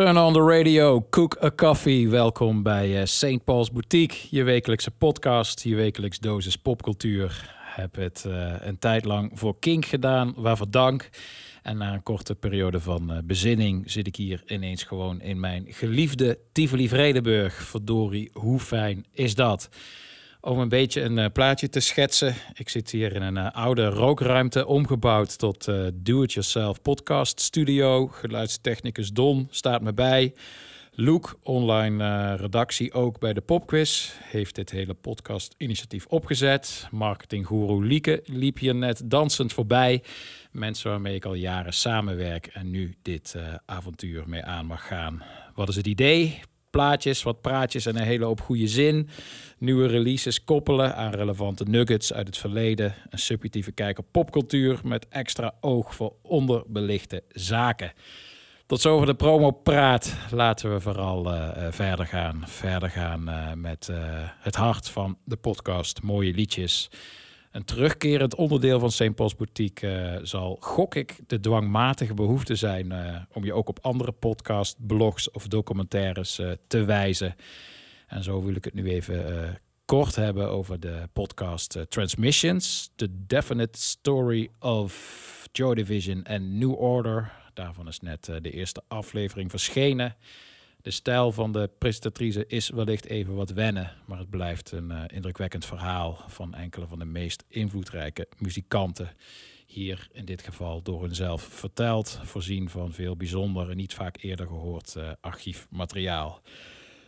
Turn on the radio, cook a coffee. Welkom bij eh, St. Paul's Boutique, je wekelijkse podcast, je wekelijks dosis popcultuur. Heb het eh, een tijd lang voor Kink gedaan, waarvoor dank. En na een korte periode van eh, bezinning zit ik hier ineens gewoon in mijn geliefde Tivoli Vredenburg. Verdorie, hoe fijn is dat? Om een beetje een eh, plaatje te schetsen. Ik zit hier in een eh, oude rookruimte omgebouwd tot eh, do-it-yourself podcast studio. Geluidstechnicus Don staat me bij. Luke, online redactie ook bij de Popquiz, heeft dit hele podcast initiatief opgezet. Marketinggoeroe Lieke liep hier net dansend voorbij. Mensen waarmee ik al jaren samenwerk en nu dit avontuur mee aan mag gaan. Wat is het idee? Plaatjes, wat praatjes en een hele hoop goede zin. Nieuwe releases koppelen aan relevante nuggets uit het verleden. Een subjectieve kijk op popcultuur met extra oog voor onderbelichte zaken. Tot zover de promo-praat. Laten we vooral eh, eh, verder gaan. Verder gaan eh, met het hart van de podcast. Mooie liedjes. Een terugkerend onderdeel van St. Paul's Boutique eh, zal, gok ik, de dwangmatige behoefte zijn eh, om je ook op andere podcasts, blogs of documentaires eh, te wijzen. En zo wil ik het nu even kort hebben over de podcast Transmissions. The Definite Story of Joy Division en New Order. Daarvan is net de eerste aflevering verschenen. De stijl van de presentatrice is wellicht even wat wennen, maar het blijft een eh, indrukwekkend verhaal van enkele van de meest invloedrijke muzikanten. Hier in dit geval door hunzelf verteld, voorzien van veel bijzonder en niet vaak eerder gehoord eh, archiefmateriaal.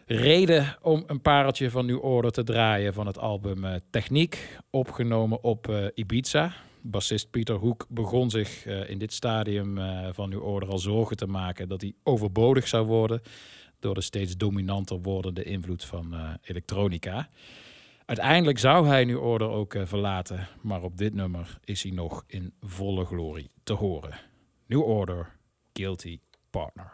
Reden om een pareltje van New Order te draaien van het album eh, Techniek, opgenomen op Ibiza. Bassist Pieter Hoek begon zich in dit stadium van New Order al zorgen te maken dat hij overbodig zou worden door de steeds dominanter wordende invloed van eh, elektronica. Uiteindelijk zou hij New Order ook eh, verlaten, maar op dit nummer is hij nog in volle glorie te horen. New Order, Guilty Partner.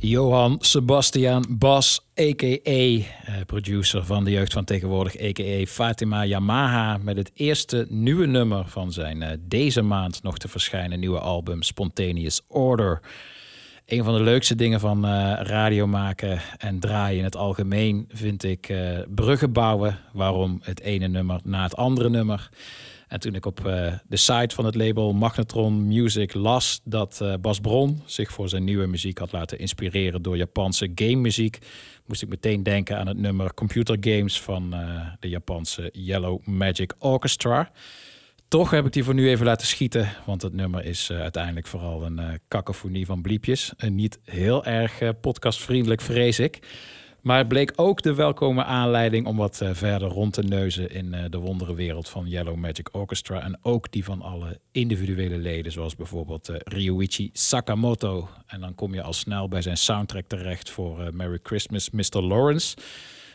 Johan Sebastian Bas, a.k.a. eh, producer van de jeugd van tegenwoordig, a.k.a. Fatima Yamaha, met het eerste nieuwe nummer van zijn eh, deze maand nog te verschijnen nieuwe album Spontaneous Order. Een van de leukste dingen van eh, radio maken en draaien in het algemeen vind ik bruggen bouwen. Waarom het ene nummer na het andere nummer. En toen ik op eh, de site van het label Magnetron Music las dat eh, Bas Bron zich voor zijn nieuwe muziek had laten inspireren door Japanse game muziek, moest ik meteen denken aan het nummer Computer Games van eh, de Japanse Yellow Magic Orchestra. Toch heb ik die voor nu even laten schieten, want het nummer is uiteindelijk vooral een eh cacophonie van bliepjes. En niet heel erg podcastvriendelijk, vrees ik. Maar het bleek ook de welkome aanleiding om wat eh, verder rond te neuzen in eh, de wonderenwereld van Yellow Magic Orchestra. En ook die van alle individuele leden, zoals bijvoorbeeld eh, Ryuichi Sakamoto. En dan kom je al snel bij zijn soundtrack terecht voor Merry Christmas, Mr. Lawrence.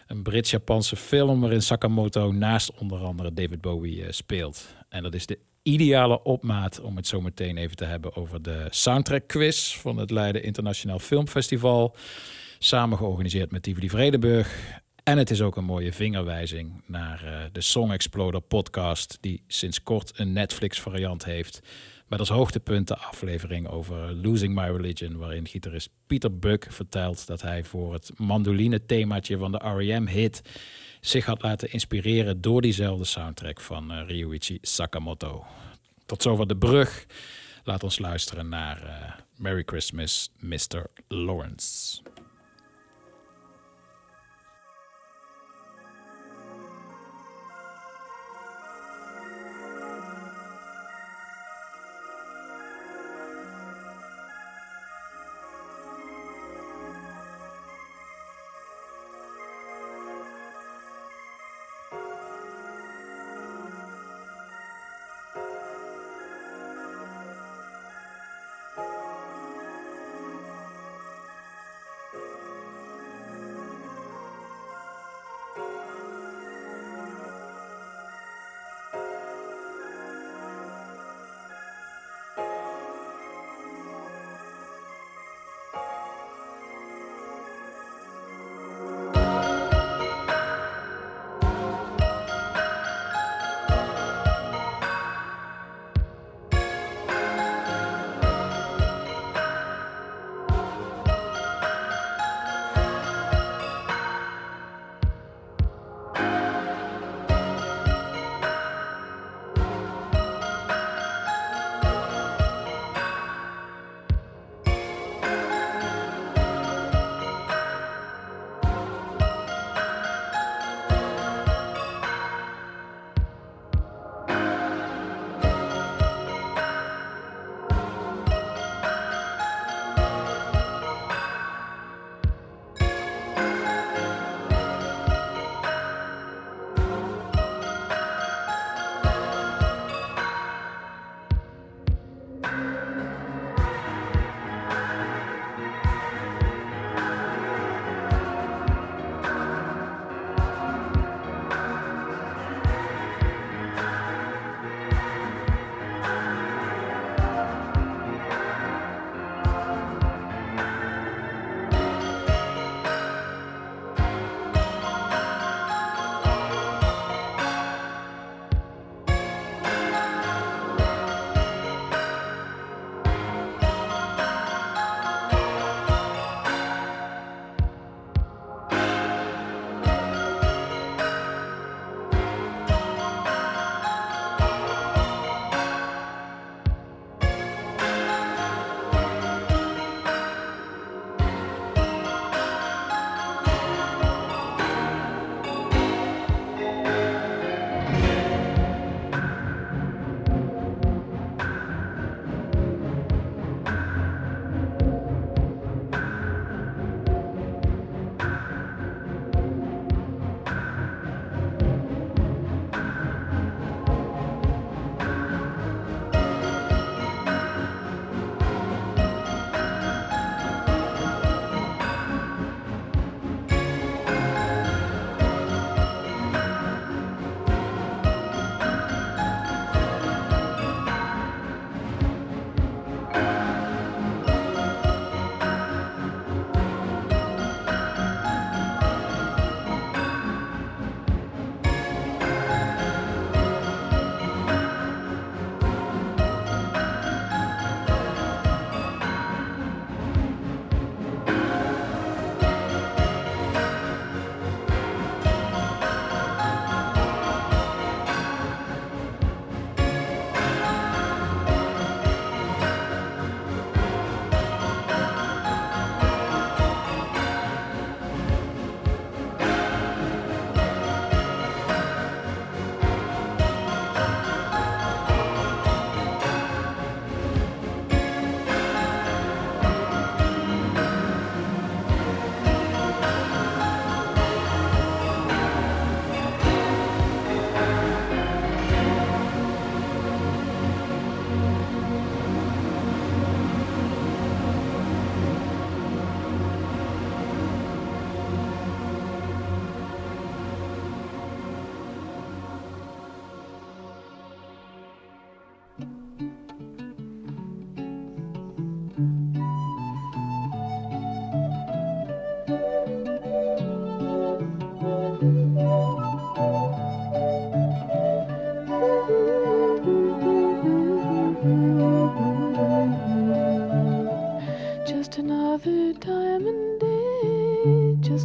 Een Brits-Japanse film waarin Sakamoto naast onder andere David Bowie speelt. En dat is de ideale opmaat om het zo meteen even te hebben over de soundtrack quiz van het Leiden Internationaal Filmfestival. Samen georganiseerd met Tivoli Vredenburg. En het is ook een mooie vingerwijzing naar eh, de Song Exploder podcast, die sinds kort een Netflix variant heeft. Met als hoogtepunt de aflevering over Losing My Religion, waarin gitarist Peter Buck vertelt dat hij voor het mandoline themaatje van de R.E.M.-hit zich had laten inspireren door diezelfde soundtrack van eh, Ryuichi Sakamoto. Tot zover de brug. Laat ons luisteren naar eh, Merry Christmas, Mr. Lawrence.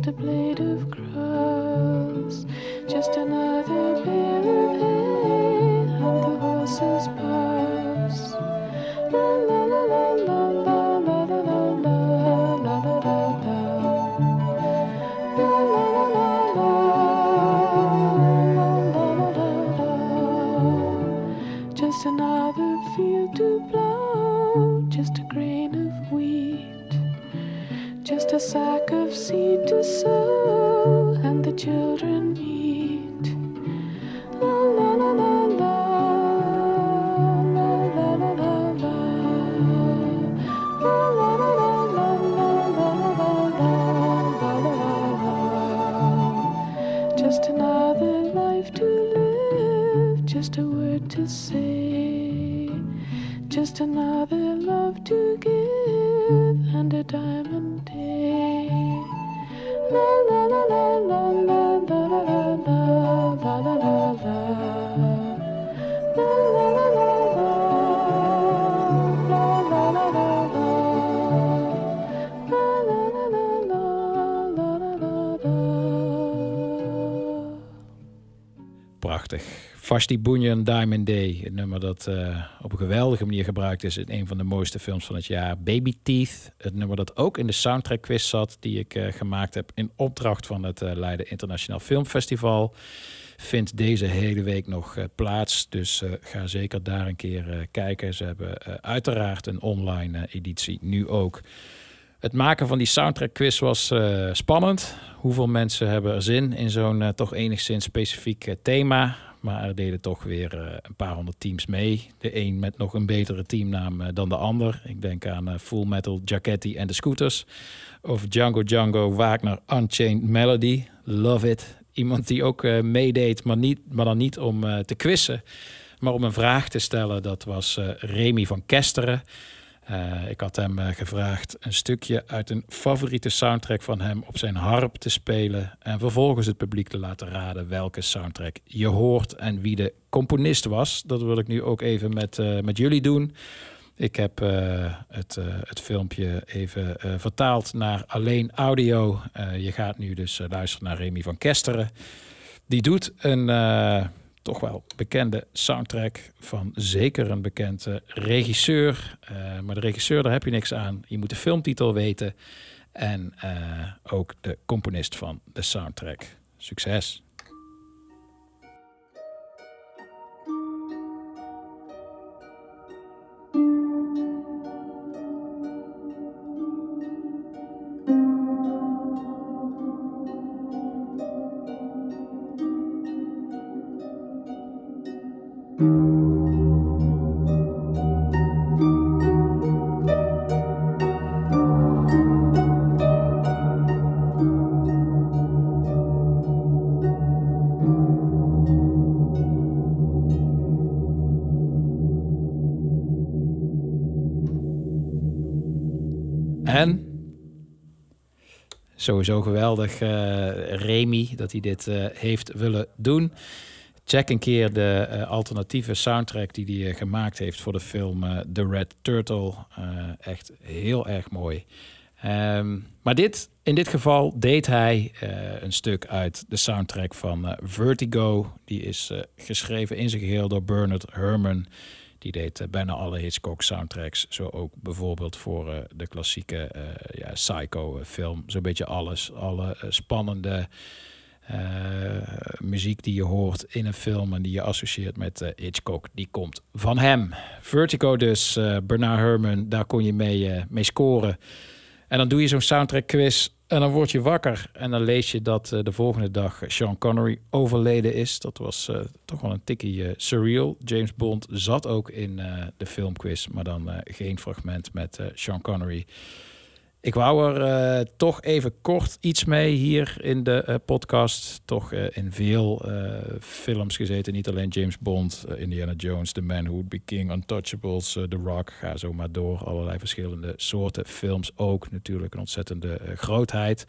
to play. just a sack of seed to sow, and the children eat. La la la la la. Just another life to live, just a word to say, just another. Vashti Bunyan Diamond Day. Een nummer dat eh, op een geweldige manier gebruikt is in een van de mooiste films van het jaar. Baby Teeth. Het nummer dat ook in de soundtrack quiz zat. Die ik eh, gemaakt heb in opdracht van het eh, Leiden Internationaal Filmfestival. Vindt deze hele week nog plaats. Dus ga zeker daar een keer kijken. Ze hebben uiteraard een online editie nu ook. Het maken van die soundtrack quiz was spannend. Hoeveel mensen hebben er zin in zo'n toch enigszins specifiek thema? Maar er deden toch weer eh, een paar honderd teams mee. De een met nog een betere teamnaam eh, dan de ander. Ik denk aan eh, Full Metal Jacketti en de Scooters. Of Django Django Wagner Unchained Melody. Love it. Iemand die ook meedeed, maar, niet, maar dan niet om te quizzen. Maar om een vraag te stellen, dat was Remy van Kesteren. Eh, ik had hem eh, gevraagd een stukje uit een favoriete soundtrack van hem op zijn harp te spelen. En vervolgens het publiek te laten raden welke soundtrack je hoort en wie de componist was. Dat wil ik nu ook even met, eh, met jullie doen. Ik heb het, het filmpje even vertaald naar alleen audio. Je gaat nu dus luisteren naar Remy van Kesteren. Die doet een toch wel bekende soundtrack van zeker een bekende regisseur. Eh, maar de regisseur, daar heb je niks aan. Je moet de filmtitel weten. En eh, ook de componist van de soundtrack. Succes! Sowieso geweldig, eh, Remy, dat hij dit eh, heeft willen doen. Check een keer de eh, alternatieve soundtrack die hij gemaakt heeft voor de film The Red Turtle. Echt heel erg mooi. Ehm, maar dit, in dit geval deed hij een stuk uit de soundtrack van Vertigo. Die is geschreven in zijn geheel door Bernard Herrmann. Die deed eh, bijna alle Hitchcock soundtracks. Zo ook bijvoorbeeld voor eh, de klassieke eh, ja, Psycho eh, film. Zo'n beetje alles. Alle spannende muziek die je hoort in een film en die je associeert met Hitchcock, die komt van hem. Vertigo dus, Bernard Herrmann, daar kon je mee, mee scoren. En dan doe je zo'n soundtrack quiz en dan word je wakker. En dan lees je dat eh, de volgende dag Sean Connery overleden is. Dat was eh, toch wel een tikkie eh, surreal. James Bond zat ook in de filmquiz, maar dan geen fragment met Sean Connery. Ik wou er eh, toch even kort iets mee hier in de eh, podcast. Toch eh, in veel films gezeten. Niet alleen James Bond, Indiana Jones, The Man Who Would Be King, Untouchables, The Rock. Ga zo maar door. Allerlei verschillende soorten films ook. Natuurlijk een ontzettende grootheid.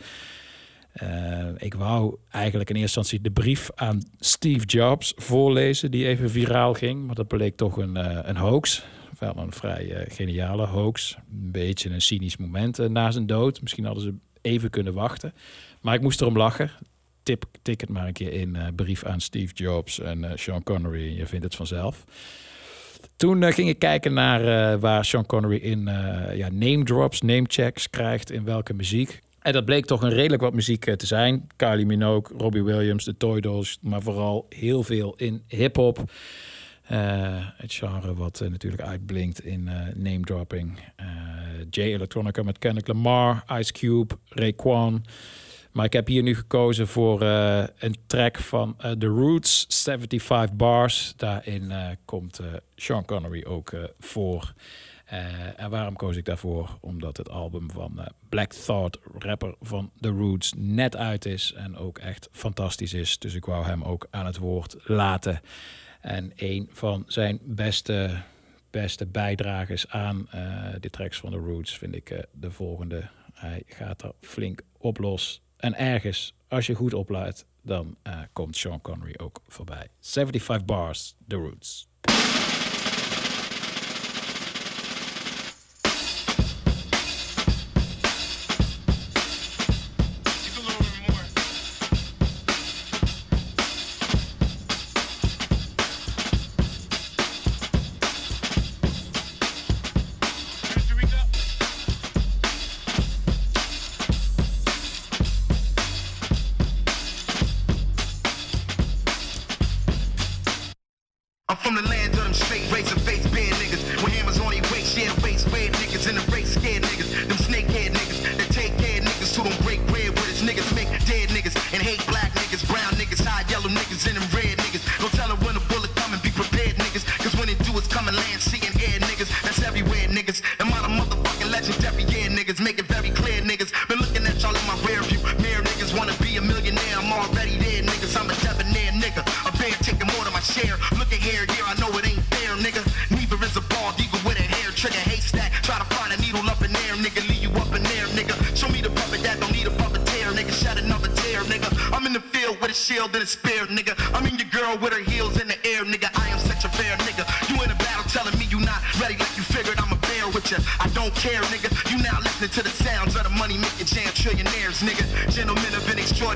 Ik wou eigenlijk in eerste instantie de brief aan Steve Jobs voorlezen, die even viraal ging. Maar dat bleek toch een, een hoax. Wel een vrij eh, geniale hoax. Een beetje een cynisch moment eh, na zijn dood. Misschien hadden ze even kunnen wachten. Maar ik moest erom lachen. Tip, tik het maar een keer in. eh, brief aan Steve Jobs en Sean Connery. Je vindt het vanzelf. Toen ging ik kijken naar waar Sean Connery in eh, ja, name drops, name checks krijgt in welke muziek. En dat bleek toch een redelijk wat muziek te zijn. Kylie Minogue, Robbie Williams, de Toy Dolls, maar vooral heel veel in hip-hop. Eh, het genre wat eh, natuurlijk uitblinkt in eh, name dropping. J Electronica met Kendrick Lamar, Ice Cube, Raekwon. Maar ik heb hier nu gekozen voor een track van The Roots, 75 Bars. Daarin komt Sean Connery ook voor. En waarom koos ik daarvoor? Omdat het album van Black Thought, rapper van The Roots, net uit is. En ook echt fantastisch is. Dus ik wou hem ook aan het woord laten. En een van zijn beste, beste bijdragers aan eh, de tracks van The Roots vind ik eh, de volgende. Hij gaat er flink op los. En ergens, als je goed opluidt, dan eh, komt Sean Connery ook voorbij. 75 bars, The Roots.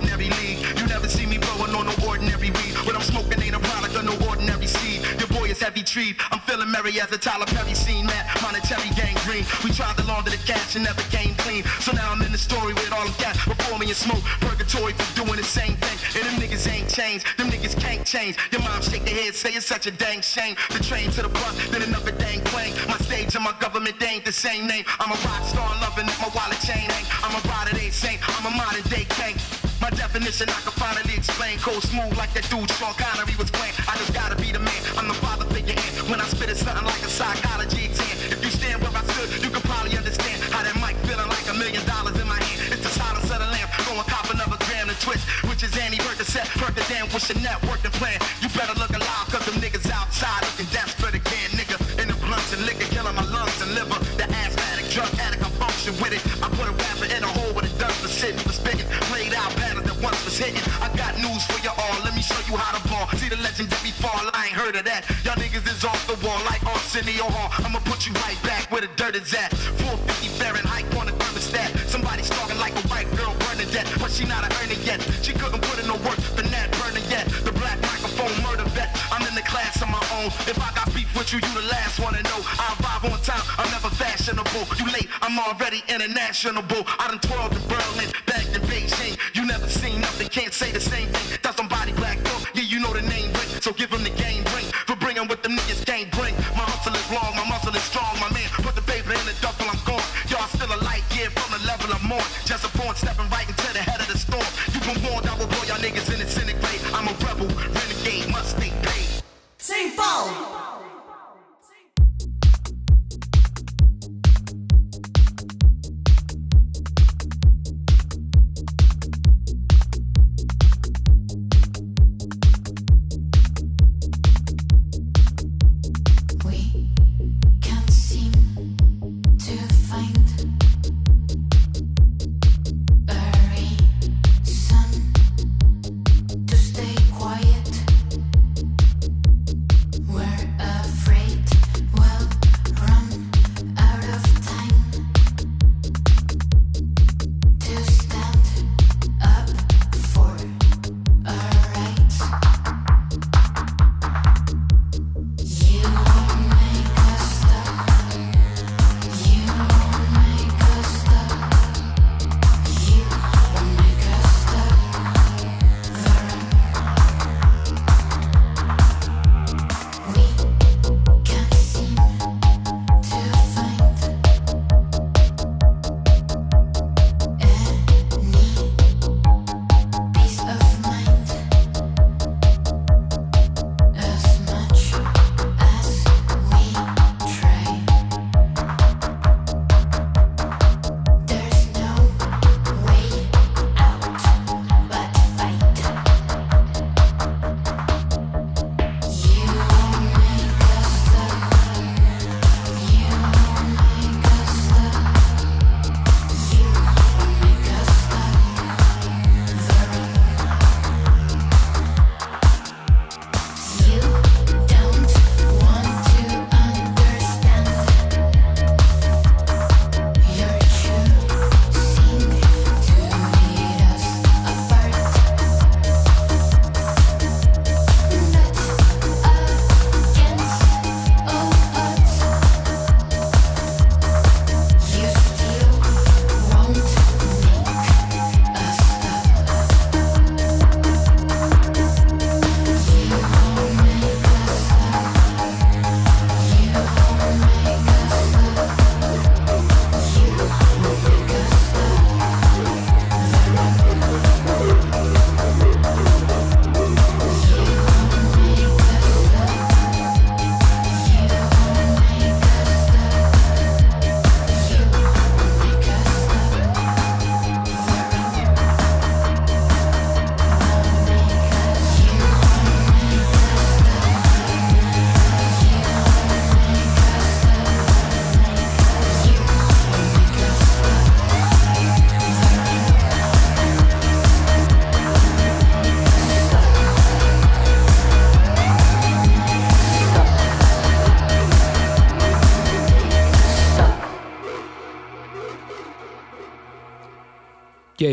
An league. You never see me blowing on no ordinary weed. What I'm smoking ain't a product of no ordinary seed. Your boy is heavy treed. I'm feeling merry as a Tyler Perry scene, man. Monetary gang green. We tried to launder the cash and never came clean. So now I'm in the story with all of that. Before me and smoke. Purgatory for doing the same thing. And them niggas ain't changed. Them niggas can't change. Your mom shake their head, say it's such a dang shame. The train to the bus, then another dang plane. My stage and my government, they ain't the same name. I'm a rock star loving it, my wallet chain hang. I'm a rider, they saint. I'm a modern day king. My definition I can finally explain. Cold smooth like that dude Sean Connery was playing. I just gotta be the man. I'm the father figure in. When I spit it, something like a psychology exam. If you stand where I stood, you can probably understand how that mic feeling like a million dollars in my hand. It's the silence of the lamp. Going cop another gram to twist, which is Annie Percocet. Percocet with your network and plan. You better look alive, cause them niggas outside looking desperate hitting. I got news for you all, let me show you how to ball. See the legendary fall, I ain't heard of that. Y'all niggas is off the wall like Arsenio Hall. I'ma put you right back where the dirt is at. 450 Fahrenheit on the thermostat. Somebody stalking like a white girl burning dead, but she not a earner yet. She couldn't put in no work, the net burner yet. The black microphone murder vet. I'm in the class of my own. If I got beef with you, you the last one to know. I arrive on time, I'm never fashionable. You late, I'm already international. I done twirled in Berlin, back in Beijing. You never seen nothing, can't say the same thing. That's somebody black though. Yeah, you know the name ring, so give him the game ring. For bringing what them niggas can't bring. My hustle is long, my muscle is strong. My man, put the paper in the duffel, I'm gone. Y'all still a light year from the level I'm on. Just a pawn stepping right into the head of the storm. You been warned, I will blow y'all niggas in the disintegrate. I'm a rebel, renegade, must stay paid. St. Paul.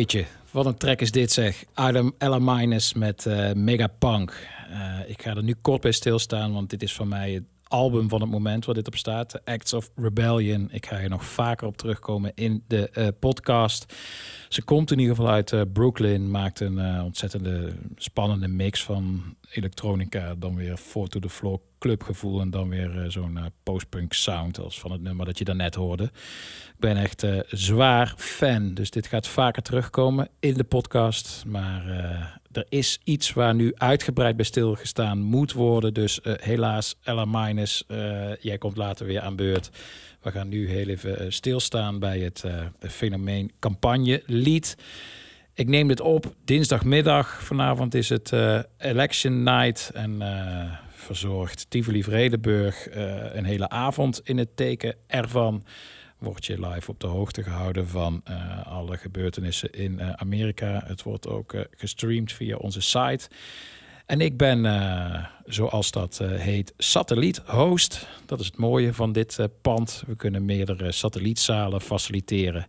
Jeetje, wat een track is dit zeg. Adam Ella Minus met eh Megapunk. Eh, ik ga er nu kort bij stilstaan, want dit is voor mij het album van het moment waar dit op staat. The Acts of Rebellion. Ik ga hier nog vaker op terugkomen in de eh, podcast. Ze komt in ieder geval uit eh, Brooklyn. Maakt een eh, ontzettende spannende mix van elektronica. Dan weer four to the floor clubgevoel. En dan weer zo'n postpunk sound als van het nummer dat je daarnet hoorde. Ik ben echt zwaar fan. Dus dit gaat vaker terugkomen in de podcast. Maar er is iets waar nu uitgebreid bij stilgestaan moet worden. Dus eh, helaas, Ella Minus, eh, jij komt later weer aan beurt. We gaan nu heel even eh, stilstaan bij het fenomeen campagne lied. Ik neem dit op dinsdagmiddag. Vanavond is het election night en verzorgt Tivoli Vredenburg een hele avond in het teken ervan. Word je live op de hoogte gehouden van eh, alle gebeurtenissen in eh, Amerika. Het wordt ook eh, gestreamd via onze site. En ik ben, zoals dat heet, satelliet-host. Dat is het mooie van dit pand. We kunnen meerdere satellietzalen faciliteren.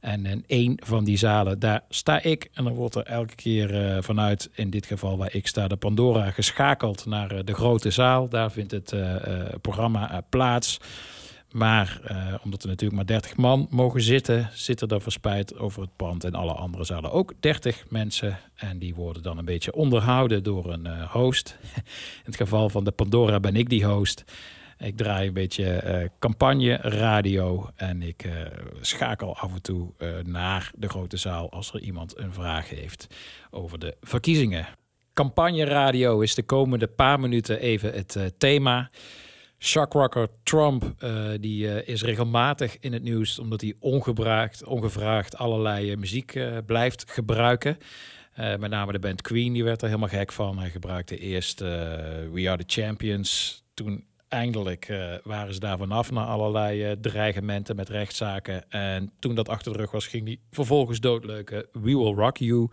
En in één van die zalen, daar sta ik. En dan wordt er elke keer vanuit, in dit geval waar ik sta, de Pandora geschakeld naar de grote zaal. Daar vindt het programma plaats. Maar eh, omdat er natuurlijk maar 30 man mogen zitten, zitten er verspreid over het pand en alle andere zalen ook 30 mensen. En die worden dan een beetje onderhouden door een eh, host. In het geval van de Pandora ben ik die host. Ik draai een beetje eh, campagne radio en ik schakel af en toe naar de grote zaal als er iemand een vraag heeft over de verkiezingen. Campagne radio is de komende paar minuten even het thema. Shockrocker Trump eh, die, eh, is regelmatig in het nieuws omdat hij ongebruikt, ongevraagd allerlei eh, muziek blijft gebruiken. Met name de band Queen, die werd er helemaal gek van. Hij gebruikte eerst We Are The Champions. Toen eindelijk waren ze daar vanaf na allerlei dreigementen met rechtszaken. En toen dat achter de rug was, ging hij vervolgens doodleuke We Will Rock You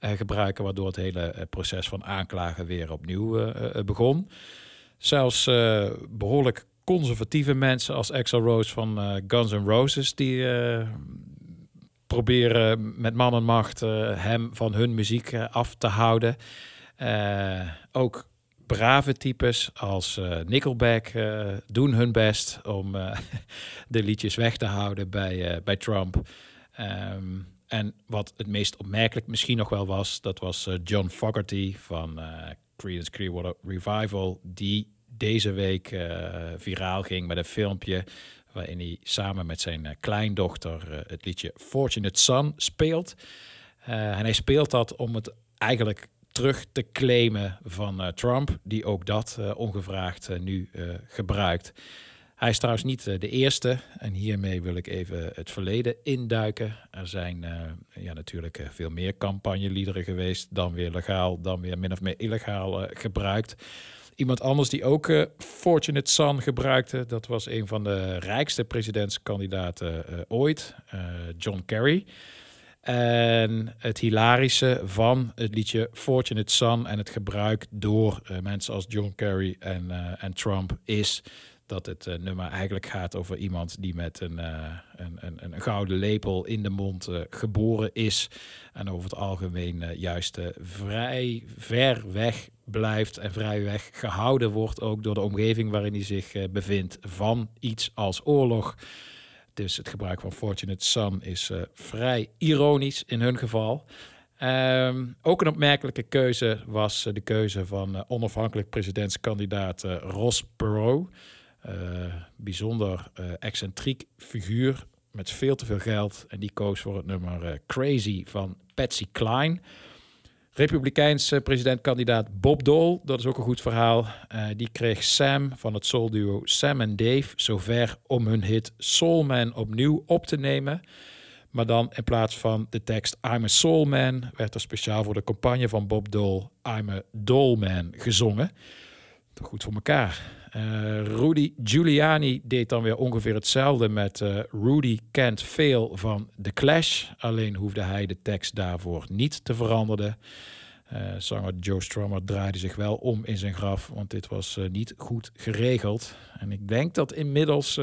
gebruiken. Waardoor het hele proces van aanklagen weer opnieuw begon. Zelfs eh, behoorlijk conservatieve mensen als Axl Rose van eh, Guns N' Roses... die eh, proberen met man en macht hem van hun muziek af te houden. Ook brave types als Nickelback doen hun best om de liedjes weg te houden bij, bij Trump. Ehm, en wat het meest opmerkelijk misschien nog wel was, dat was John Fogerty van Creedence Clearwater Revival, die deze week eh, viraal ging met een filmpje waarin hij samen met zijn eh, kleindochter eh, het liedje Fortunate Son speelt. En hij speelt dat om het eigenlijk terug te claimen van Trump, die ook dat ongevraagd nu gebruikt. Hij is trouwens niet eh, de eerste. En hiermee wil ik even het verleden induiken. Er zijn eh, ja, natuurlijk eh, veel meer campagneliederen geweest. Dan weer legaal, dan weer min of meer illegaal gebruikt. Iemand anders die ook eh, Fortunate Son gebruikte, dat was een van de rijkste presidentskandidaten ooit, John Kerry. En het hilarische van het liedje Fortunate Son en het gebruik door mensen als John Kerry en, en Trump is dat het eh, nummer eigenlijk gaat over iemand die met een, eh, een, een, een gouden lepel in de mond eh, geboren is. En over het algemeen juist vrij ver weg blijft en vrij weg gehouden wordt ook door de omgeving waarin hij zich bevindt van iets als oorlog. Dus het gebruik van Fortunate Son is vrij ironisch in hun geval. Ehm, ook een opmerkelijke keuze was de keuze van onafhankelijk presidentskandidaat Ross Perot. Eh, bijzonder eh, excentriek figuur met veel te veel geld. En die koos voor het nummer eh, Crazy van Patsy Cline. Republikeins eh, presidentkandidaat Bob Dole, dat is ook een goed verhaal. Die kreeg Sam van het soulduo Sam en Dave zover om hun hit Soul Man opnieuw op te nemen. Maar dan in plaats van de tekst I'm a Soul Man, werd er speciaal voor de campagne van Bob Dole I'm a Dole Man gezongen. Toch goed voor elkaar. Eh, Rudy Giuliani deed dan weer ongeveer hetzelfde met eh, Rudy Can't Fail van The Clash. Alleen hoefde hij de tekst daarvoor niet te veranderen. Eh, zanger Joe Strummer draaide zich wel om in zijn graf, want dit was niet goed geregeld. En ik denk dat inmiddels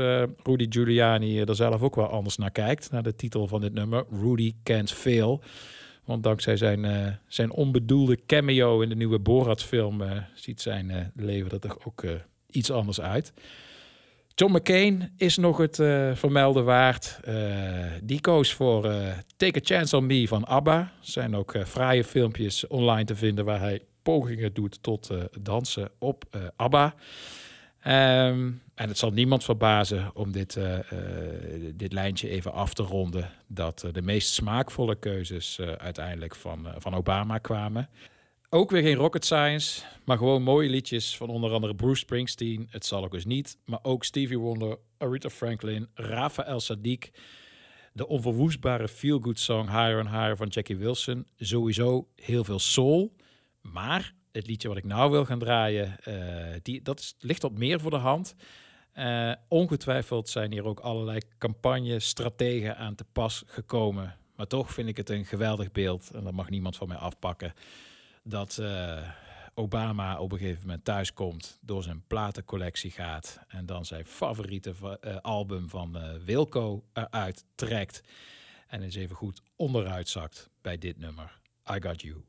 Rudy Giuliani er zelf ook wel anders naar kijkt, naar de titel van dit nummer, Rudy Can't Fail. Want dankzij zijn, zijn onbedoelde cameo in de nieuwe Borat-film ziet zijn eh, leven er toch ook iets anders uit. John McCain is nog het eh, vermelden waard. Eh, die koos voor eh, Take a Chance on Me van ABBA. Er zijn ook fraaie filmpjes online te vinden waar hij pogingen doet tot dansen op ABBA. Ehm, en het zal niemand verbazen om dit, dit lijntje even af te ronden. Dat de meest smaakvolle keuzes uiteindelijk van, van Obama kwamen. Ook weer geen rocket science, maar gewoon mooie liedjes van onder andere Bruce Springsteen. Het zal ook eens niet, maar ook Stevie Wonder, Aretha Franklin, Rafael Sadiq. De onverwoestbare feel-good song Higher and Higher van Jackie Wilson. Sowieso heel veel soul. Maar het liedje wat ik nou wil gaan draaien, eh, die, dat ligt wat meer voor de hand. Eh, ongetwijfeld zijn hier ook allerlei campagne-strategen aan te pas gekomen. Maar toch vind ik het een geweldig beeld. En dat mag niemand van mij afpakken. Dat eh, Obama op een gegeven moment thuiskomt, door zijn platencollectie gaat. En dan zijn favoriete eh, album van eh, Wilco eruit trekt. En eens even goed onderuit zakt bij dit nummer. I Got You.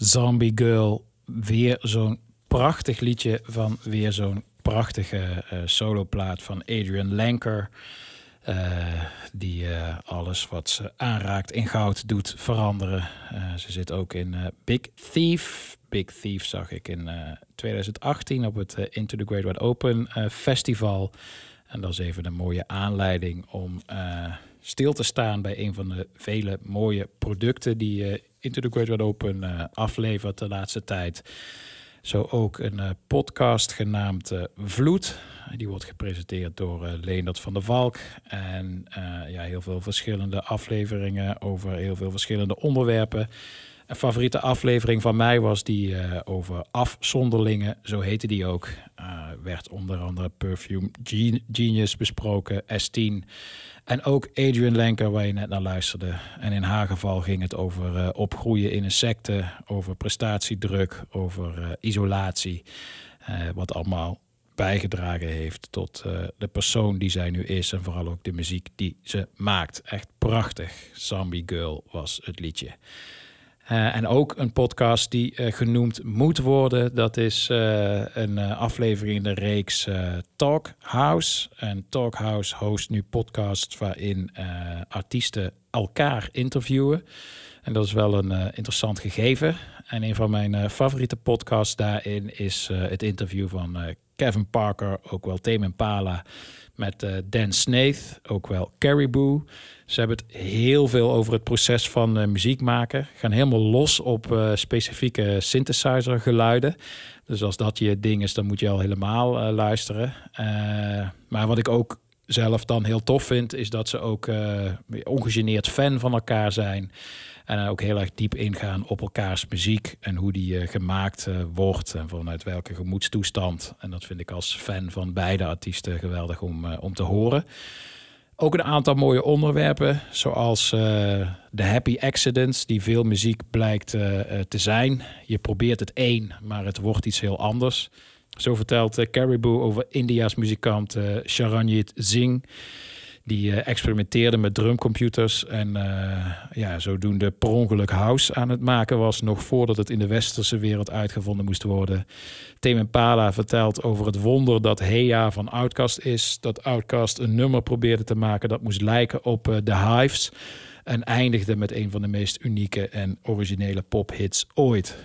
Zombie Girl, weer zo'n prachtig liedje van weer zo'n prachtige eh, soloplaat van Adrian Lanker. eh, die eh, alles wat ze aanraakt in goud doet veranderen. Ze zit ook in Big Thief. Big Thief zag ik in eh, 2018 op het Into the Great Wide Open festival. En dat is even een mooie aanleiding om stil te staan bij een van de vele mooie producten die Into the Great Wide Open eh, aflevert de laatste tijd. Zo ook een eh, podcast genaamd eh, Vloed. Die wordt gepresenteerd door Leendert van der Valk. En ja, heel veel verschillende afleveringen over heel veel verschillende onderwerpen. Een favoriete aflevering van mij was die over afzonderlingen. Zo heette die ook. Eh, werd onder andere Perfume Gen- Genius besproken, S10. En ook Adrian Lenker, waar je net naar luisterde. En in haar geval ging het over eh, opgroeien in een secte, over prestatiedruk, over eh, isolatie. Eh, wat allemaal bijgedragen heeft tot de persoon die zij nu is. En vooral ook de muziek die ze maakt. Echt prachtig. Zombie Girl was het liedje. Eh, en ook een podcast die eh, genoemd moet worden. Dat is eh, een aflevering in de reeks Talk House. En Talk House host nu podcasts waarin artiesten elkaar interviewen. En dat is wel een interessant gegeven. En een van mijn favoriete podcasts daarin is het interview van Kevin Parker, ook wel Tame Impala, met eh, Dan Snaith, ook wel Caribou. Ze hebben het heel veel over het proces van eh, muziek maken. Gaan helemaal los op eh, specifieke synthesizer geluiden. Dus als dat je ding is, dan moet je al helemaal luisteren. Maar wat ik ook zelf dan heel tof vind, is dat ze ook ongegeneerd fan van elkaar zijn. En ook heel erg diep ingaan op elkaars muziek en hoe die eh, gemaakt eh, wordt en vanuit welke gemoedstoestand. En dat vind ik als fan van beide artiesten geweldig om, eh, om te horen. Ook een aantal mooie onderwerpen, zoals de happy accidents, die veel muziek blijkt te zijn. Je probeert het één, maar het wordt iets heel anders. Zo vertelt Caribou over India's muzikant Sharanjit Singh. Die eh, experimenteerde met drumcomputers en eh, ja, zodoende per ongeluk house aan het maken was, nog voordat het in de westerse wereld uitgevonden moest worden. Tame Impala vertelt over het wonder dat Heya van Outkast is. Dat Outkast een nummer probeerde te maken dat moest lijken op eh, The Hives. En eindigde met een van de meest unieke en originele pophits ooit.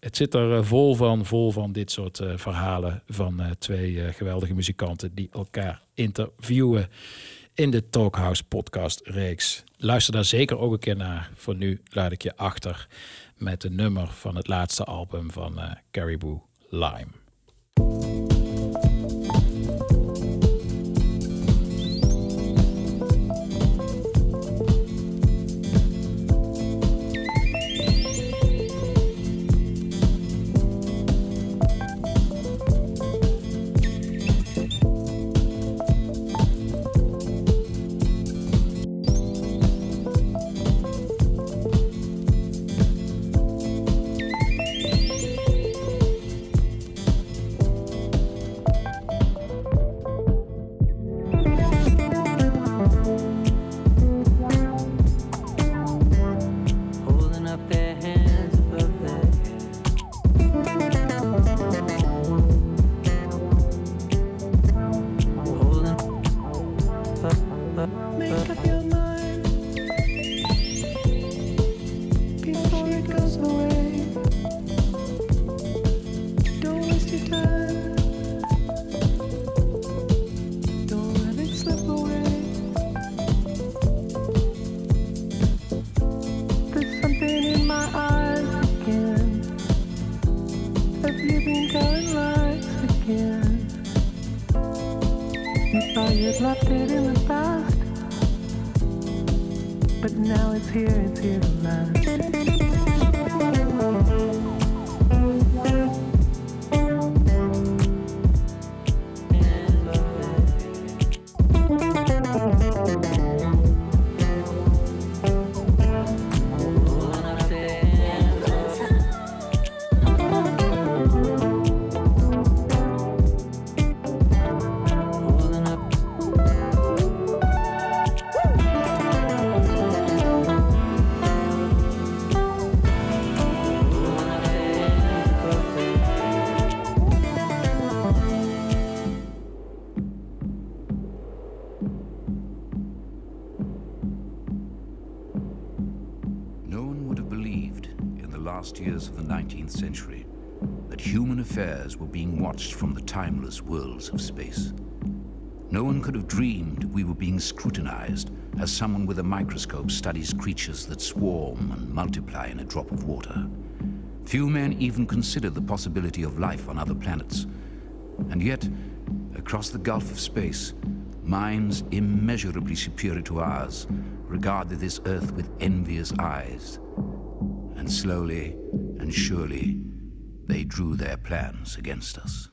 Het zit er vol van, vol van dit soort verhalen van twee geweldige muzikanten die elkaar interviewen in de Talkhouse podcast reeks. Luister daar zeker ook een keer naar. Voor nu laat ik je achter met een nummer van het laatste album van eh, Caribou Lime. Affairs were being watched from the timeless worlds of space. No one could have dreamed we were being scrutinized as someone with a microscope studies creatures that swarm and multiply in a drop of water. Few men even considered the possibility of life on other planets. And yet, across the gulf of space, minds immeasurably superior to ours regarded this Earth with envious eyes. And slowly and surely, they drew their plans against us.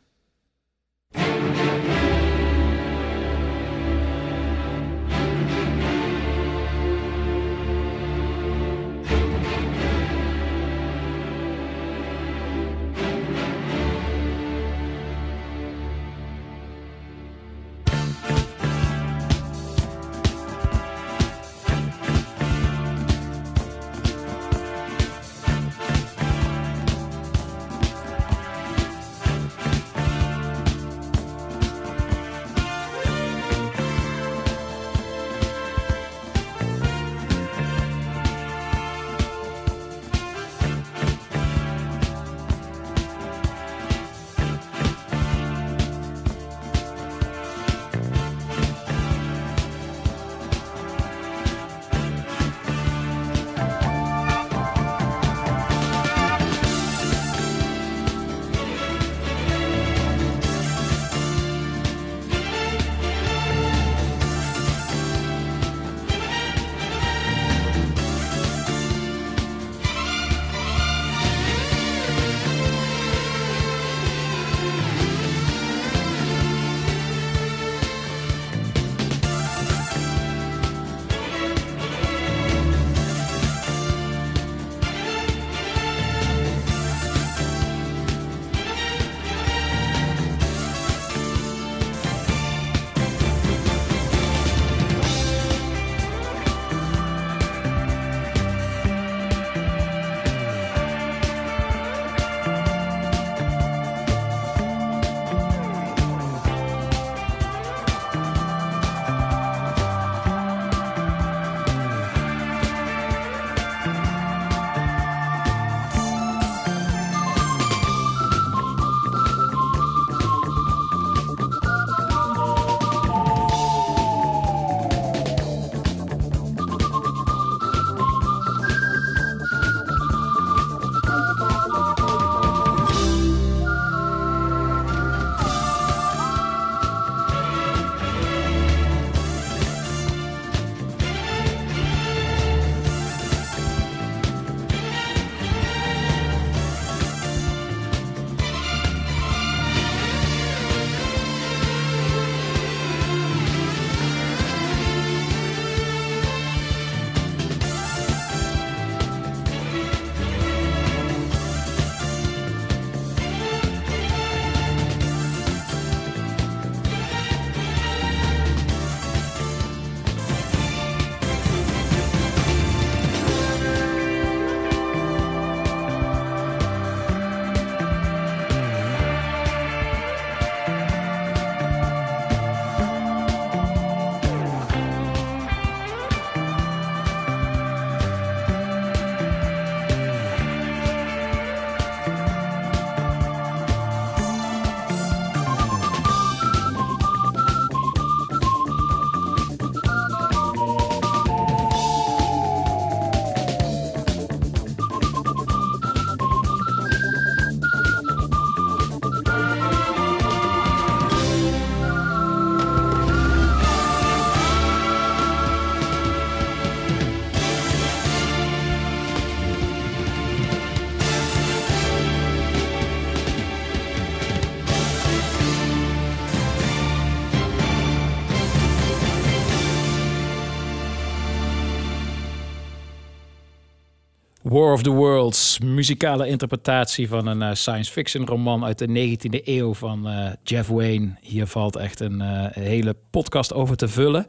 War of the Worlds, muzikale interpretatie van een eh, science fiction roman uit de 19e eeuw van eh, Jeff Wayne. Hier valt echt een eh, hele podcast over te vullen.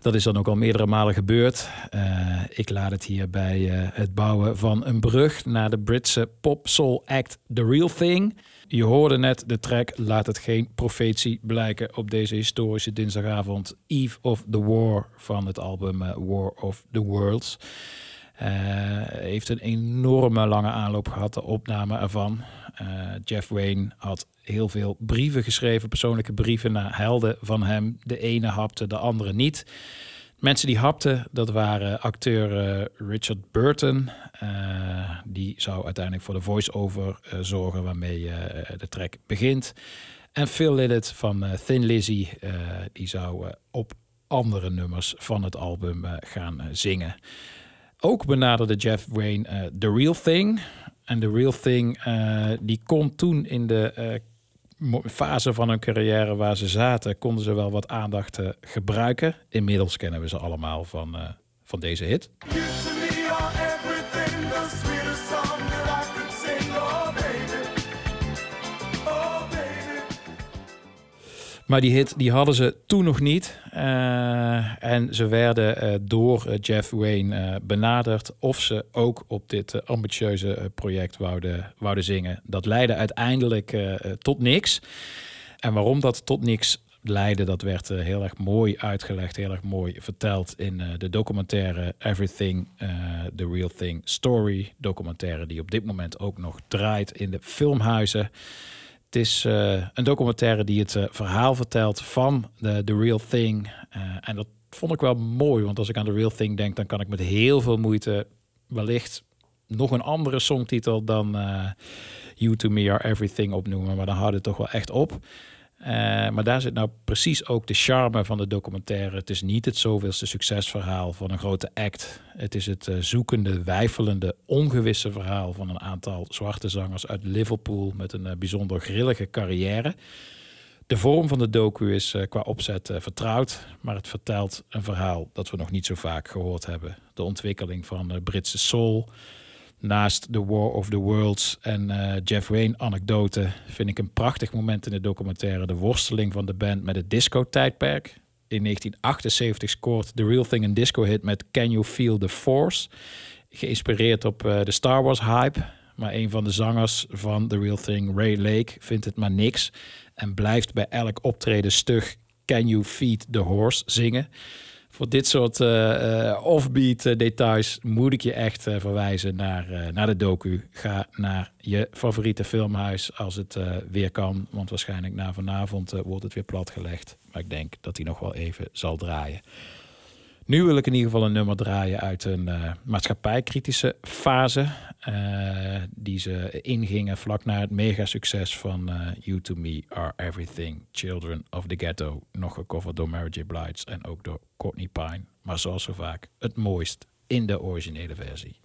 Dat is dan ook al meerdere malen gebeurd. Ik laat het hier bij het bouwen van een brug naar de Britse pop soul act The Real Thing. Je hoorde net de track Laat het geen profetie blijken op deze historische dinsdagavond Eve of the War van het album War of the Worlds. Eh, heeft een enorme lange aanloop gehad, de opname ervan. Eh, Jeff Wayne had heel veel brieven geschreven, persoonlijke brieven naar helden van hem. De ene hapte, de andere niet. Mensen die hapten, dat waren acteur eh, Richard Burton. Die zou uiteindelijk voor de voice-over zorgen waarmee de track begint. En Phil Lillett van Thin Lizzy, die zou op andere nummers van het album gaan zingen. Ook benaderde Jeff Wayne eh, The Real Thing. En The Real Thing, eh, die kon toen in de eh, fase van hun carrière waar ze zaten, konden ze wel wat aandacht gebruiken. Inmiddels kennen we ze allemaal van, van deze hit. Maar die hit die hadden ze toen nog niet. Eh, en ze werden eh, door eh, Jeff Wayne benaderd of ze ook op dit ambitieuze project wouden, wouden zingen. Dat leidde uiteindelijk tot niks. En waarom dat tot niks leidde, dat werd heel erg mooi uitgelegd, heel erg mooi verteld in de documentaire Everything, The Real Thing Story. Documentaire die op dit moment ook nog draait in de filmhuizen. Het is eh, een documentaire die het eh, verhaal vertelt van de The Real Thing. Eh, en dat vond ik wel mooi, want als ik aan The Real Thing denk, dan kan ik met heel veel moeite wellicht nog een andere songtitel dan You To Me Are Everything opnoemen. Maar dan houdt het toch wel echt op. Eh, maar daar zit nou precies ook de charme van de documentaire. Het is niet het zoveelste succesverhaal van een grote act. Het is het eh, zoekende, wijfelende, ongewisse verhaal van een aantal zwarte zangers uit Liverpool met een eh, bijzonder grillige carrière. De vorm van de docu is qua opzet vertrouwd, maar het vertelt een verhaal dat we nog niet zo vaak gehoord hebben. De ontwikkeling van Britse soul, naast The War of the Worlds en eh, Jeff Wayne anekdote vind ik een prachtig moment in de documentaire de worsteling van de band met het disco-tijdperk. In 1978 scoort The Real Thing een disco-hit met Can You Feel the Force, geïnspireerd op eh, de Star Wars hype. Maar een van de zangers van The Real Thing, Ray Lake, vindt het maar niks en blijft bij elk optreden stug Can You Feed the Horse zingen. Voor dit soort eh, offbeat eh, details moet ik je echt verwijzen naar, naar de docu. Ga naar je favoriete filmhuis als het weer kan. Want waarschijnlijk na vanavond wordt het weer platgelegd. Maar ik denk dat hij nog wel even zal draaien. Nu wil ik in ieder geval een nummer draaien uit een eh, maatschappijkritische fase. eh, die ze ingingen vlak na het megasucces van eh, You To Me Are Everything, Children of the Ghetto. Nog gecoverd door Mary J. Blige en ook door Courtney Pine. Maar zoals zo vaak, het mooist in de originele versie.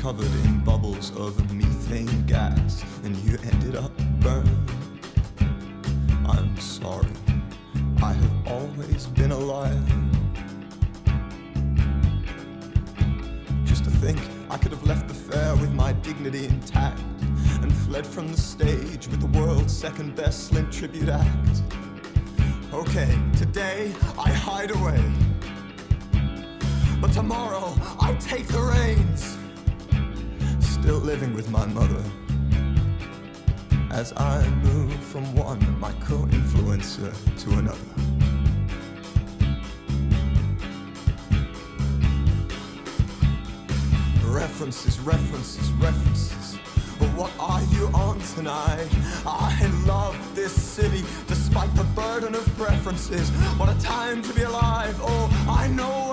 covered in bubbles of methane gas, and you end preferences. What a time to be alive. Oh, I know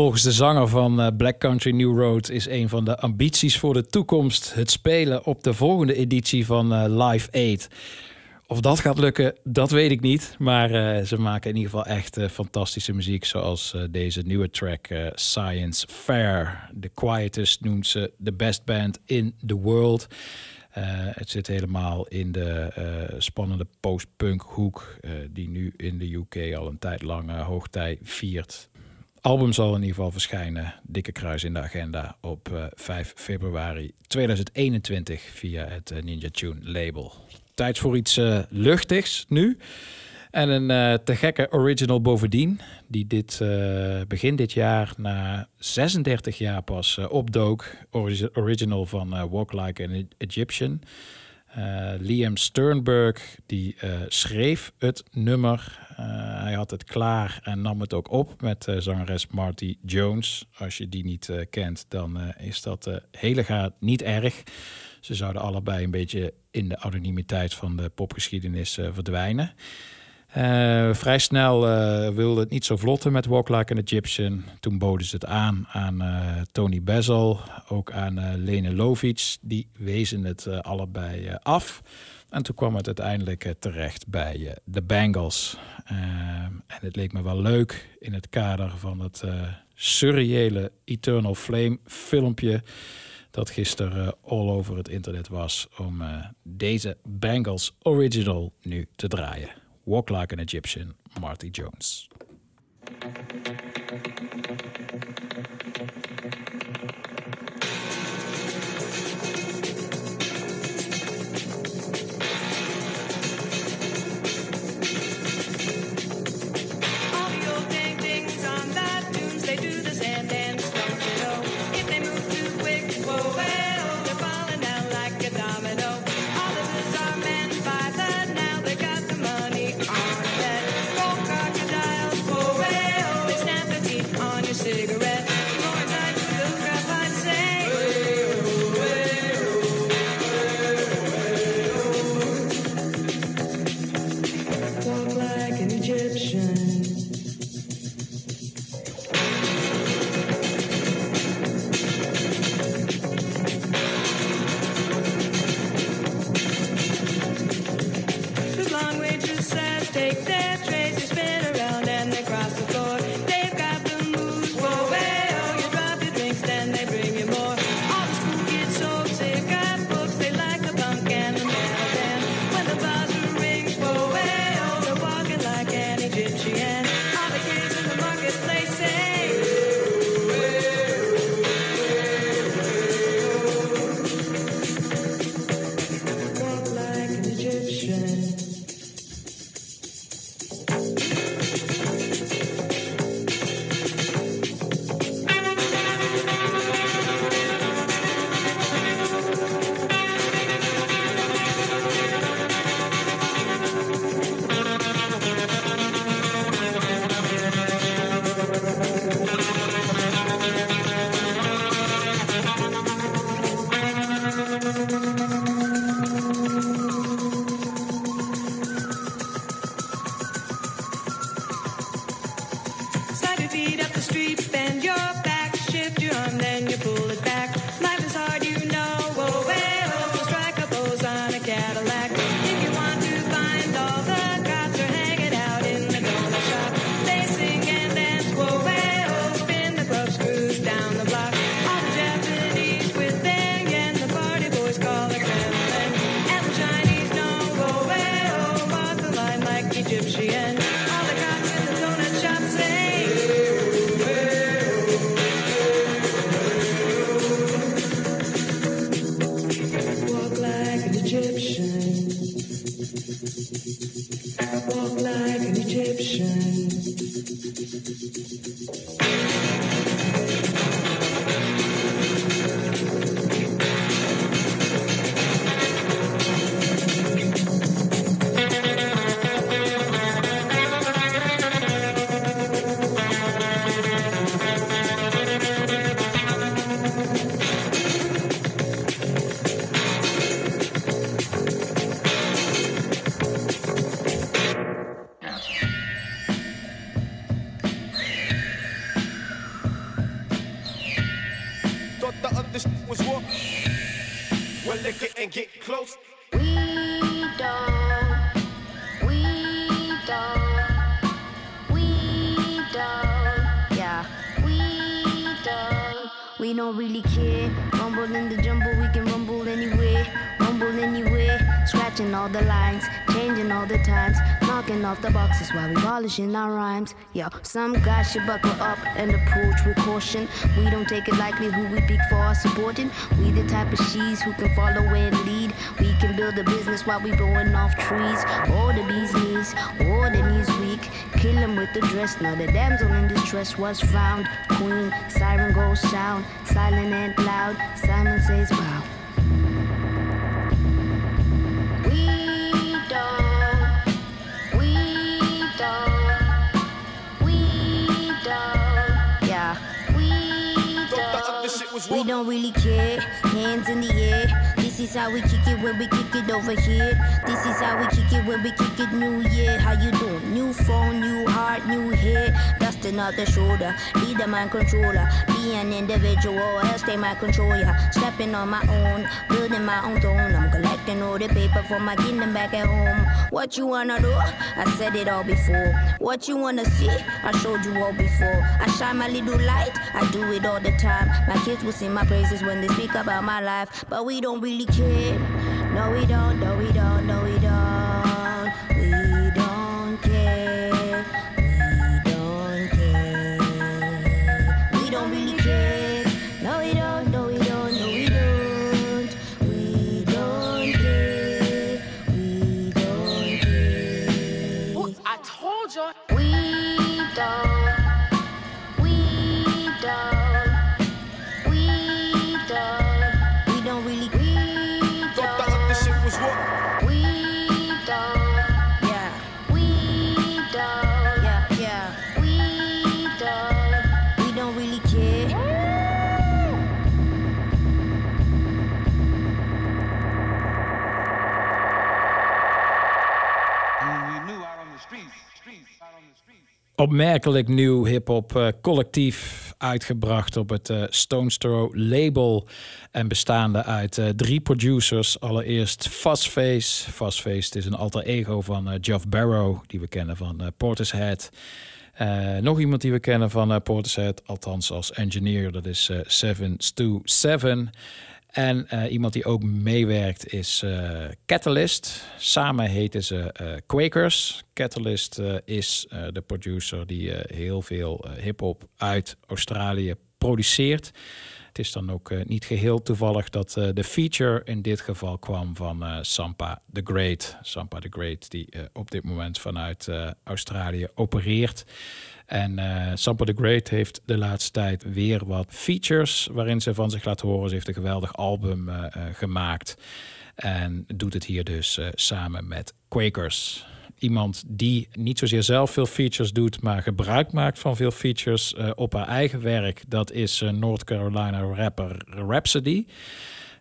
Volgens de zanger van eh, Black Country New Road is een van de ambities voor de toekomst het spelen op de volgende editie van eh, Live Aid. Of dat gaat lukken, dat weet ik niet. Maar eh, ze maken in ieder geval echt fantastische muziek. Zoals deze nieuwe track Science Fair. The Quietest noemt ze de best band in the world. Het zit helemaal in de spannende post-punk hoek. die nu in de UK al een tijd lang hoogtij viert. Album zal in ieder geval verschijnen. Dikke kruis in de agenda op eh, 5 februari 2021 via het eh, Ninja Tune label. Tijd voor iets eh, luchtigs nu. En een eh, te gekke original bovendien. Die dit eh, begin dit jaar na 36 jaar pas eh, opdook. Origi- original van eh, Walk Like an Egyptian. Eh, Liam Sternberg die eh, schreef het nummer. Eh, hij had het klaar en nam het ook op met zangeres Marty Jones. Als je die niet kent, dan is dat helemaal niet erg. Ze zouden allebei een beetje in de anonimiteit van de popgeschiedenis verdwijnen. Eh, vrij snel eh, wilde het niet zo vlotten met Walk Like an Egyptian. Toen boden ze het aan aan eh, Tony Bezel, ook aan Lene Lovic. Die wezen het allebei af. En toen kwam het uiteindelijk terecht bij de. Eh, en het leek me wel leuk in het kader van het surreële Eternal Flame filmpje dat gisteren eh, all over het internet was om deze Bangles original nu te draaien. Walk Like an Egyptian, Marty Jones. While we polishing our rhymes. Yo, some guys should buckle up and approach with caution. We don't take it lightly who we pick for our supporting. We the type of she's who can follow and lead. We can build a business while we blowing off trees. Or the bee's knees, or the knees weak. Kill with the dress. Now the damsel in distress was found. Queen, siren goes sound, silent and loud. Simon says, wow. Don't. Really care. Hands in the air. This is how we kick it when we kick it over here. This is how we kick it when we kick it new year. How you doing? New phone, new heart, new hair. Dusting off the shoulder. Be the mind controller. Be an individual, else they might control ya. Stepping on my own, building my own throne. I'm collecting all the paper for my kingdom back at home. What you wanna do? I said it all before. What you wanna see? I showed you all before. I shine my little light. I do it all the time. My kids will sing my praises when they speak about my life, but we don't really care. No, we don't. No, we don't. No, we don't. Opmerkelijk nieuw hip-hop eh, collectief uitgebracht op het eh, Stones Throw label. En bestaande uit eh, drie producers. Allereerst Fuzzface. Fuzzface is een alter ego van Geoff Barrow, die we kennen van Portishead. Nog iemand die we kennen van Portishead, althans als engineer, dat is Seven Stu Seven. En eh, iemand die ook meewerkt is eh, Catalyst. Samen heten ze eh, Quakers. Catalyst is de producer die heel veel hip-hop uit Australië produceert. Is dan ook eh, niet geheel toevallig dat eh, de feature in dit geval kwam van eh, Sampa the Great. Sampa the Great, die op dit moment vanuit Australië opereert. En Sampa the Great heeft de laatste tijd weer wat features waarin ze van zich laat horen. Ze heeft een geweldig album gemaakt. En doet het hier dus samen met Quakers. Iemand die niet zozeer zelf veel features doet, maar gebruik maakt van veel features eh, op haar eigen werk. Dat is eh, North Carolina rapper Rhapsody.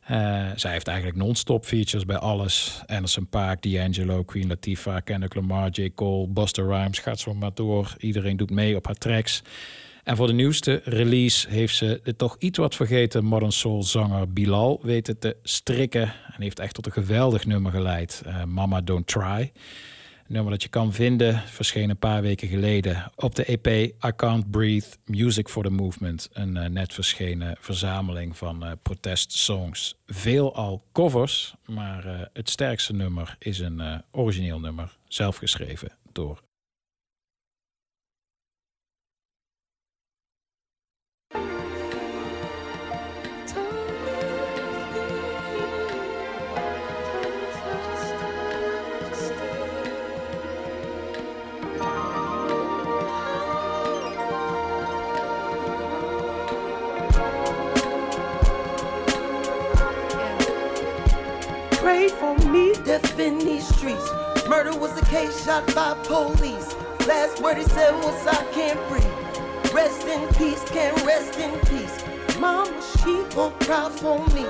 Eh, zij heeft eigenlijk non-stop features bij alles. Anderson Paak, D'Angelo, Queen Latifah, Kendrick Lamar, J. Cole, Busta Rhymes. Gaat zo maar door. Iedereen doet mee op haar tracks. En voor de nieuwste release heeft ze de toch iets wat vergeten modern soul zanger Bilal weten te strikken. En heeft echt tot een geweldig nummer geleid. Mama Don't Try. Nummer dat je kan vinden, verscheen een paar weken geleden op de EP I Can't Breathe Music for the Movement. Een eh, net verschenen verzameling van eh, protestsongs. Veel al covers, maar eh, het sterkste nummer is een origineel nummer, zelf geschreven door Case shot by police. Last word he said was, I can't breathe. Rest in peace, can't rest in peace. Mama, she gon' cry for me.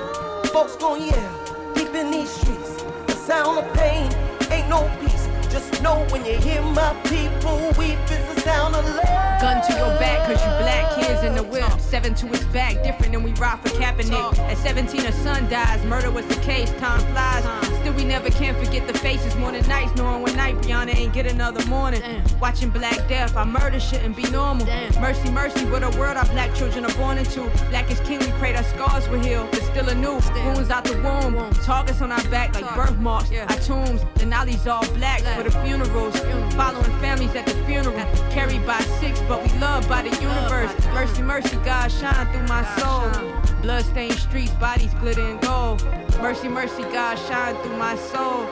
Folks gon' yell deep in these streets. The sound of pain ain't no peace. Just know when you hear my people weep, it's the sound of love. Gun to your back, cause you black kids in the whip. Seven to his back, different than we ride for Kaepernick. At 17, a son dies, murder was the case, time flies. Still, we never can forget the faces more than nights, knowing one night Brianna ain't get another morning. Watching Black Death, our murder shouldn't be normal. Mercy, mercy, what a world our black children are born into. Black is king, we prayed our scars were healed, but still a anew. Wounds out the womb, targets on our back like birthmarks. Our tombs, the nollies all black for the funerals. Following families at the funeral, carried by six, but we loved by the universe. Mercy, mercy, God shine through my soul. Bloodstained streets, bodies glitter and gold. Mercy, mercy, God shine through my soul.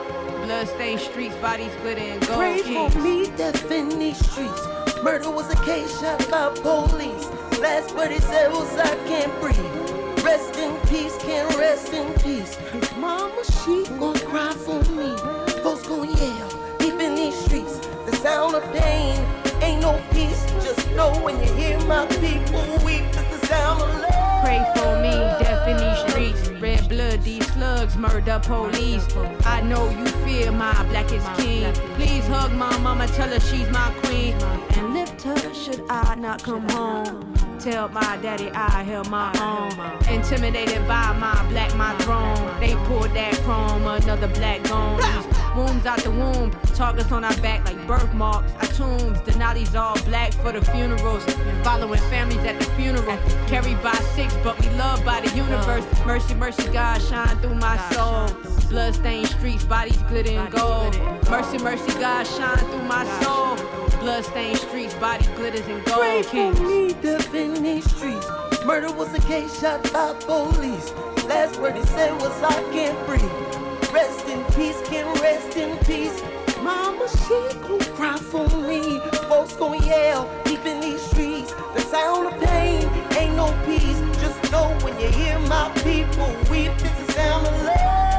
Bloodstained streets, bodies glitter and gold. Pray for me, death in these streets. Murder was a case shot by police. Last word he said was I can't breathe. Rest in peace, can't rest in peace. Mama, she gon' cry for me. Folks gon' yell in these streets. The sound of pain ain't no peace. Just know when you hear my people weep, it's the sound of love. Pray for me, death in these streets. Red blood, these slugs, murder police. I know you fear my blackest king. Please hug my mama, tell her she's my queen. And lift her should I not come home. Tell my daddy I held my own. Intimidated by my black, my throne. They pulled that chrome, another black gone. Wounds out the womb, targets on our back like birthmarks. Our tombs, Denali's all black for the funerals. Following families at the funeral. Carried by six, but we loved by the universe. Mercy, mercy, God, shine through my soul. Bloodstained streets, bodies glitter and gold. Mercy, mercy, God, shine through my soul. Bloodstained streets, bodies glitters and Pray gold. for me, death in these streets. Murder was a case shot by police. Last word he said was I can't breathe. Rest in peace, can rest in peace. Mama, she gon' cry for me. Folks gon' yell deep in these streets. The sound of pain ain't no peace. Just know when you hear my people weep, it's the sound of love.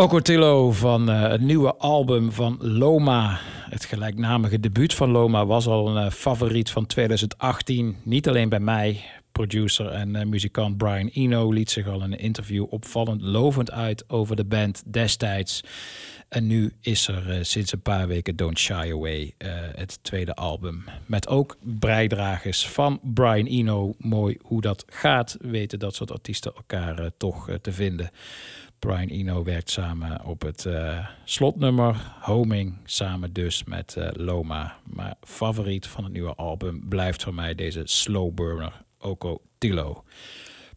Ocotillo van eh, het nieuwe album van Loma. Het gelijknamige debuut van Loma was al een eh, favoriet van 2018. Niet alleen bij mij. Producer en eh, muzikant Brian Eno liet zich al in een interview opvallend lovend uit over de band destijds. En nu is er sinds een paar weken Don't Shy Away, het tweede album. Met ook bijdragers van Brian Eno. Mooi hoe dat gaat, weten dat soort artiesten elkaar toch te vinden. Brian Eno werkt samen op het eh, slotnummer Homing, samen dus met eh, Loma. Maar favoriet van het nieuwe album blijft voor mij deze slow burner Oko Tilo.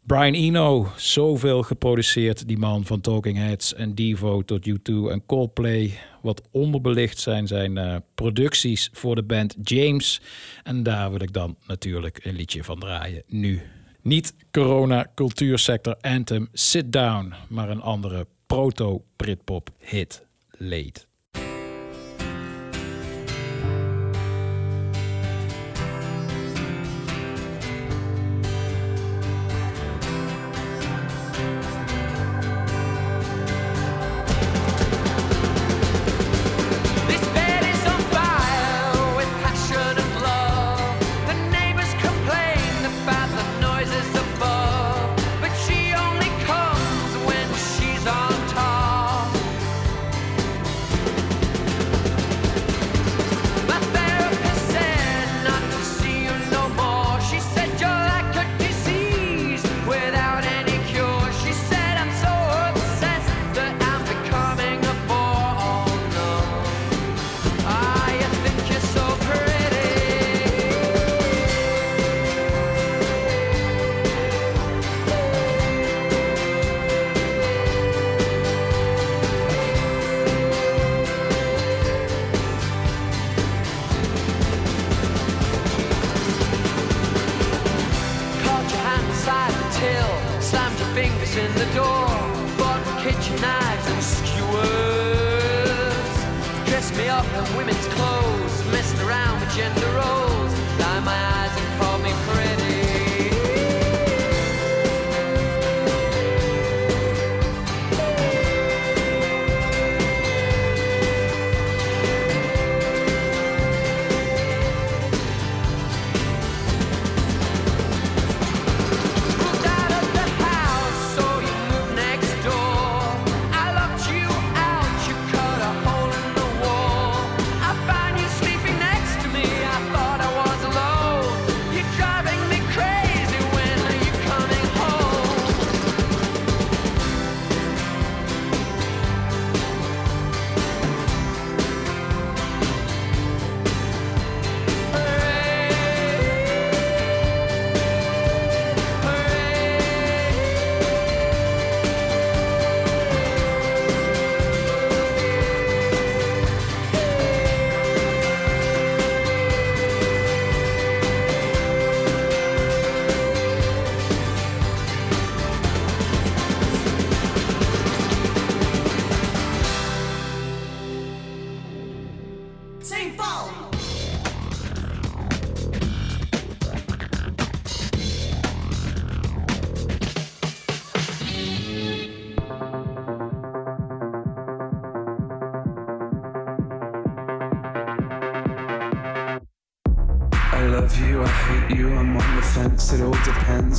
Brian Eno, zoveel geproduceerd, die man van Talking Heads en Devo tot U2 en Coldplay. Wat onderbelicht zijn zijn eh, producties voor de band James. En daar wil ik dan natuurlijk een liedje van draaien nu. Niet corona cultuursector anthem Sit Down, maar een andere proto-Britpop hit Late.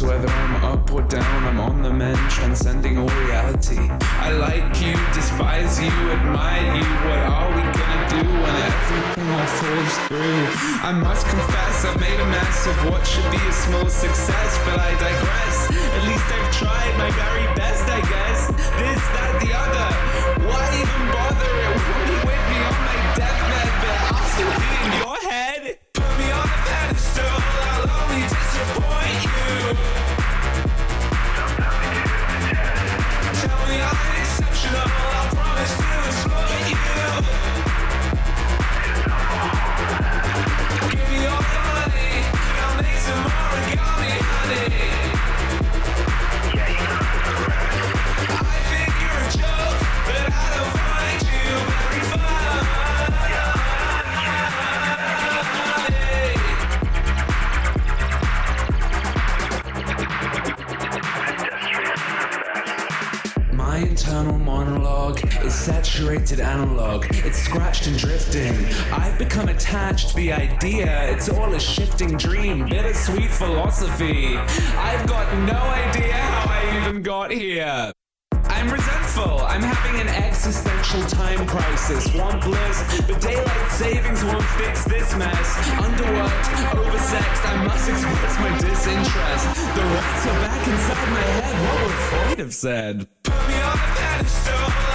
Whether I'm up or down, I'm on the mend, transcending all reality. I like you, despise you, admire you, what are we gonna do when everything all falls through? I must confess, I've made a mess of what should be a small success, but I digress. At least I've tried my very best, I guess. This, that, the other. Analog, it's scratched and drifting. I've become attached to the idea, it's all a shifting dream, bittersweet philosophy. I've got no idea how I even got here. I'm resentful. I'm having an existential time crisis. Want bliss, but daylight savings won't fix this mess. Underworked, oversexed, I must express my disinterest. The rats are back inside my head. What would Freud have said? Put me on a pedestal,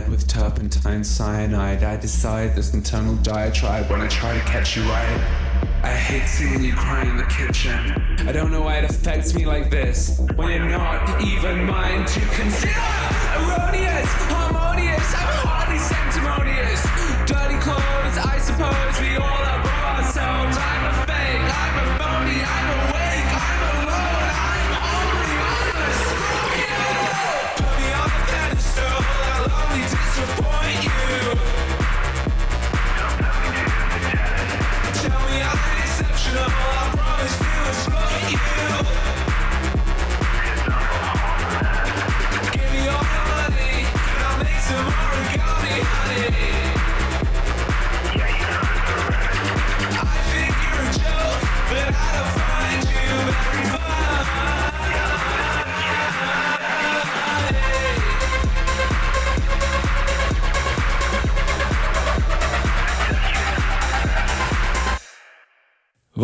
head with turpentine cyanide. I decide this internal diatribe when I try to catch you right. I hate seeing you cry in the kitchen. I don't know why it affects me like this when you're not even mine to consider. Erroneous, harmonious, I'm hardly sanctimonious. Dirty clothes, I suppose we all outgrow ourselves. I'm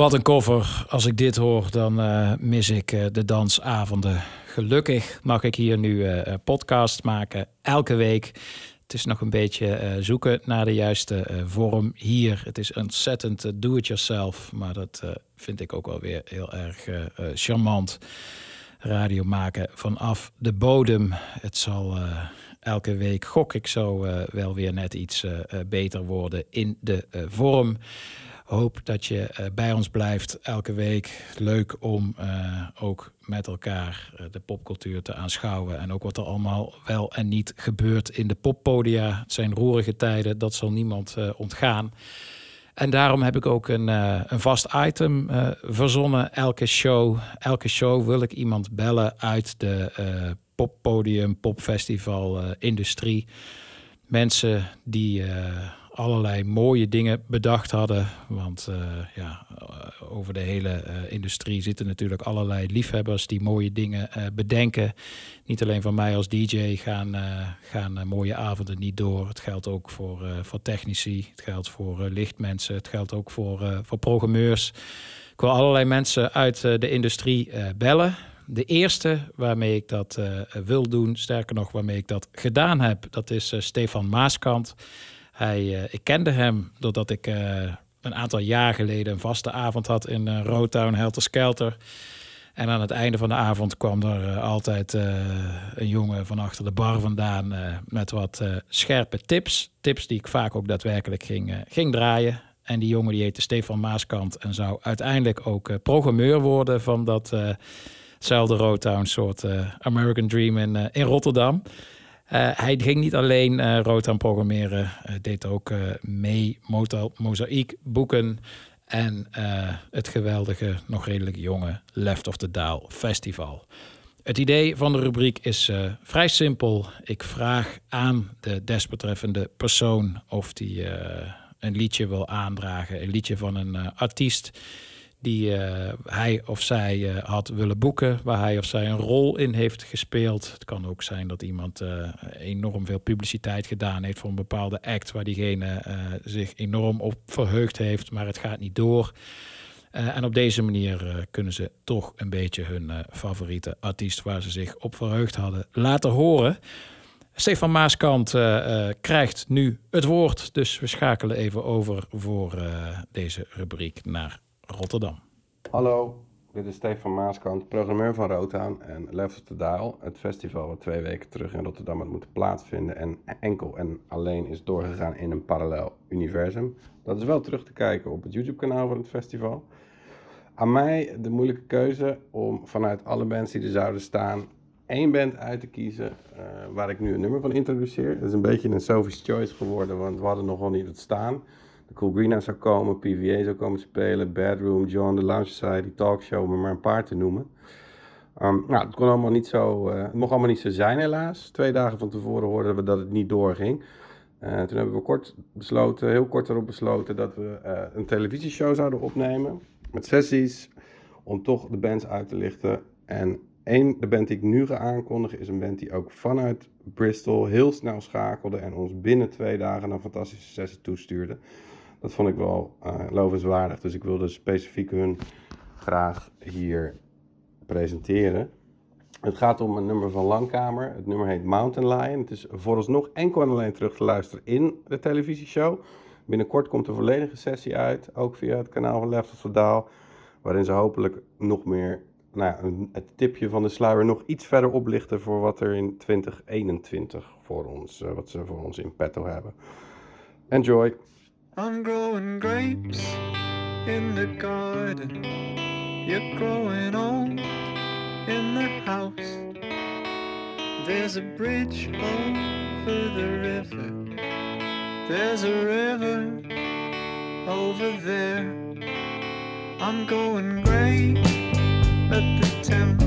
Wat een koffer. Als ik dit hoor, dan eh, mis ik eh, de dansavonden. Gelukkig mag ik hier nu eh, podcast maken, elke week. Het is nog een beetje eh, zoeken naar de juiste eh, vorm hier. Het is ontzettend eh, do-it-yourself, maar dat vind ik ook wel weer heel erg charmant. Radio maken vanaf de bodem. Het zal elke week, gok ik zo, wel weer net iets beter worden in de vorm. Hoop dat je eh, bij ons blijft elke week. Leuk om eh, ook met elkaar eh, de popcultuur te aanschouwen. En ook wat er allemaal wel en niet gebeurt in de poppodia. Het zijn roerige tijden, dat zal niemand ontgaan. En daarom heb ik ook een, een vast item verzonnen. Elke show, elke show wil ik iemand bellen uit de poppodium, popfestival, industrie. Mensen die allerlei mooie dingen bedacht hadden. Want eh, ja, eh, over de hele eh, industrie zitten natuurlijk allerlei liefhebbers die mooie dingen bedenken. Niet alleen van mij als DJ gaan, gaan mooie avonden niet door. Het geldt ook voor, voor technici, het geldt voor lichtmensen, het geldt ook voor, voor programmeurs. Ik wil allerlei mensen uit de industrie bellen. De eerste waarmee ik dat wil doen, sterker nog waarmee ik dat gedaan heb, dat is Stefan Maaskant. Hij, eh, ik kende hem doordat ik eh, een aantal jaar geleden een vaste avond had in uh, Rotown, Helter Skelter. En aan het einde van de avond kwam er eh, altijd eh, een jongen van achter de bar vandaan eh, met wat eh, scherpe tips. Tips die ik vaak ook daadwerkelijk ging, eh, ging draaien. En die jongen die heette Stefan Maaskant en zou uiteindelijk ook eh, programmeur worden van datzelfde Rotown soort eh, American Dream in, eh, in Rotterdam. Eh, hij ging niet alleen eh Rotown programmeren, eh, deed ook mee Mozaïek boeken en het geweldige, nog redelijk jonge Left of the Dial Festival. Het idee van de rubriek is vrij simpel. Ik vraag aan de desbetreffende persoon of die een liedje wil aandragen. Een liedje van een artiest die eh, hij of zij eh, had willen boeken, waar hij of zij een rol in heeft gespeeld. Het kan ook zijn dat iemand eh, enorm veel publiciteit gedaan heeft voor een bepaalde act, waar diegene zich enorm op verheugd heeft, maar het gaat niet door. En op deze manier kunnen ze toch een beetje hun favoriete artiest waar ze zich op verheugd hadden laten horen. Stefan Maaskant krijgt nu het woord, dus we schakelen even over voor deze rubriek naar Rotterdam. Hallo, dit is Stefan Maaskant, programmeur van Rotown en of the Dial. Het festival wat twee weken terug in Rotterdam had moeten plaatsvinden en enkel en alleen is doorgegaan in een parallel universum. Dat is wel terug te kijken op het YouTube kanaal van het festival. Aan mij de moeilijke keuze om vanuit alle bands die er zouden staan één band uit te kiezen eh, waar ik nu een nummer van introduceer. Dat is een beetje een Sophie's Choice geworden, want we hadden nog wel niet het staan. De Cool Greenhouse zou komen, PVA zou komen spelen, Bedroom, John, The Lounge Society, Talkshow, om maar een paar te noemen. Ehm, nou, het, kon allemaal niet zo, eh, mocht allemaal niet zo zijn helaas. Twee dagen van tevoren hoorden we dat het niet doorging. Eh, toen hebben we kort besloten, heel kort erop besloten dat we eh, een televisieshow zouden opnemen. Met sessies, om toch de bands uit te lichten. En één, de band die ik nu ga aankondigen, is een band die ook vanuit Bristol heel snel schakelde. En ons binnen twee dagen een fantastische sessie toestuurde. Dat vond ik wel eh lovenswaardig. Dus ik wilde specifiek hun graag hier presenteren. Het gaat om een nummer van Langkamer. Het nummer heet Mountain Lion. Het is vooralsnog enkel en alleen terug te luisteren in de televisieshow. Binnenkort komt de volledige sessie uit, ook via het kanaal van Left of the Dial, waarin ze hopelijk nog meer, nou ja, het tipje van de sluier nog iets verder oplichten voor wat er in 2021 voor ons, eh, wat ze voor ons in petto hebben. Enjoy! I'm growing grapes in the garden. You're growing old in the house. There's a bridge over the river. There's a river over there. I'm going gray at the temple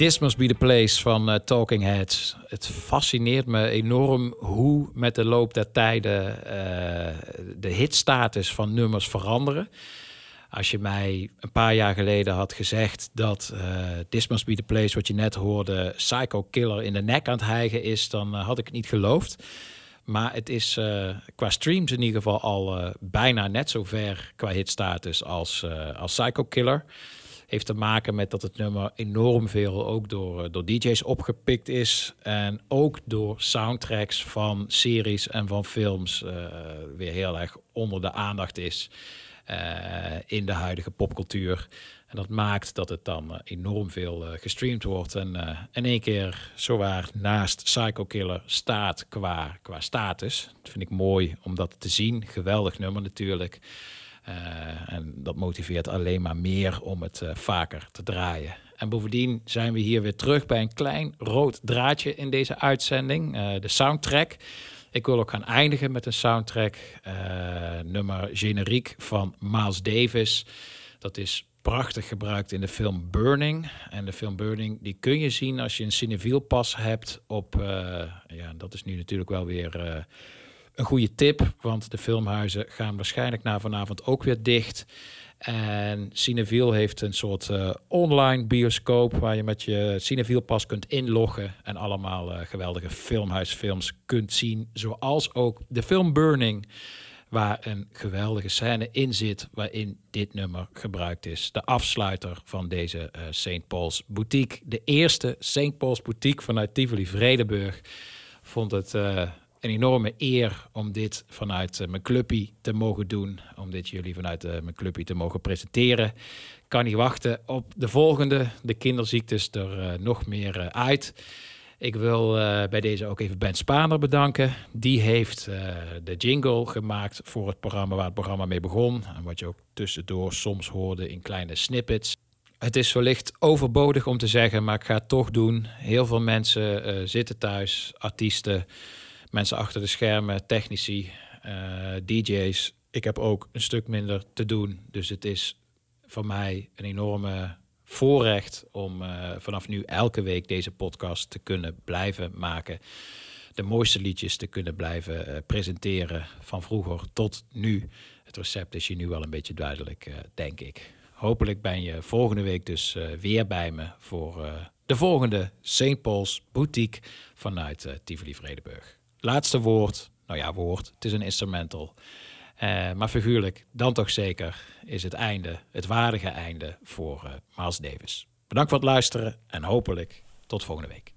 This Must Be The Place van eh, Talking Heads. Het fascineert me enorm hoe met de loop der tijden eh, de hitstatus van nummers veranderen. Als je mij een paar jaar geleden had gezegd dat eh This Must Be The Place, wat je net hoorde, Psycho Killer in de nek aan het hijgen is, dan had ik het niet geloofd. Maar het is qua streams in ieder geval al bijna net zo ver qua hitstatus als, als Psycho Killer. Heeft te maken met dat het nummer enorm veel ook door, eh, door DJ's opgepikt is. En ook door soundtracks van series en van films eh, weer heel erg onder de aandacht is eh, in de huidige popcultuur. En dat maakt dat het dan enorm veel gestreamd wordt. En eh, in één keer zowaar naast Psycho Killer staat qua, qua status. Dat vind ik mooi om dat te zien. Geweldig nummer natuurlijk. Eh, en dat motiveert alleen maar meer om het eh, vaker te draaien. En bovendien zijn we hier weer terug bij een klein rood draadje in deze uitzending. eh, de soundtrack. Ik wil ook gaan eindigen met een soundtrack. nummer generiek van Miles Davis. Dat is prachtig gebruikt in de film Burning. En de film Burning die kun je zien als je een Cineviel pas hebt op... ja, dat is nu natuurlijk wel weer een goede tip. Want de filmhuizen gaan waarschijnlijk na vanavond ook weer dicht. En Cineviel heeft een soort eh, online bioscoop... waar je met je Cineviel pas kunt inloggen... en allemaal eh, geweldige filmhuisfilms kunt zien. Zoals ook de film Burning waar een geweldige scène in zit waarin dit nummer gebruikt is. De afsluiter van deze eh St. Paul's Boutique. De eerste St. Paul's Boutique vanuit Tivoli Vredenburg. Vond het een enorme eer om dit vanuit eh, mijn clubpie te mogen doen. Om dit jullie vanuit eh, mijn clubpie te mogen presenteren. Kan niet wachten op de volgende. De kinderziektes er eh, nog meer uit. Ik wil bij deze ook even Ben Spaner bedanken. Die heeft de jingle gemaakt voor het programma waar het programma mee begon. En wat je ook tussendoor soms hoorde in kleine snippets. Het is wellicht overbodig om te zeggen, maar ik ga het toch doen. Heel veel mensen zitten thuis, artiesten, mensen achter de schermen, technici, eh, DJ's. Ik heb ook een stuk minder te doen. Dus het is voor mij een enorme voorrecht om eh, vanaf nu elke week deze podcast te kunnen blijven maken. De mooiste liedjes te kunnen blijven eh, presenteren van vroeger tot nu. Het recept is je nu wel een beetje duidelijk, denk ik. Hopelijk ben je volgende week dus weer bij me voor de volgende St. Paul's Boutique vanuit Tivoli Vredenburg. Laatste woord, nou ja, woord, het is een instrumental. Eh, maar figuurlijk, dan toch zeker, is het einde, het waardige einde voor eh Miles Davis. Bedankt voor het luisteren en hopelijk tot volgende week.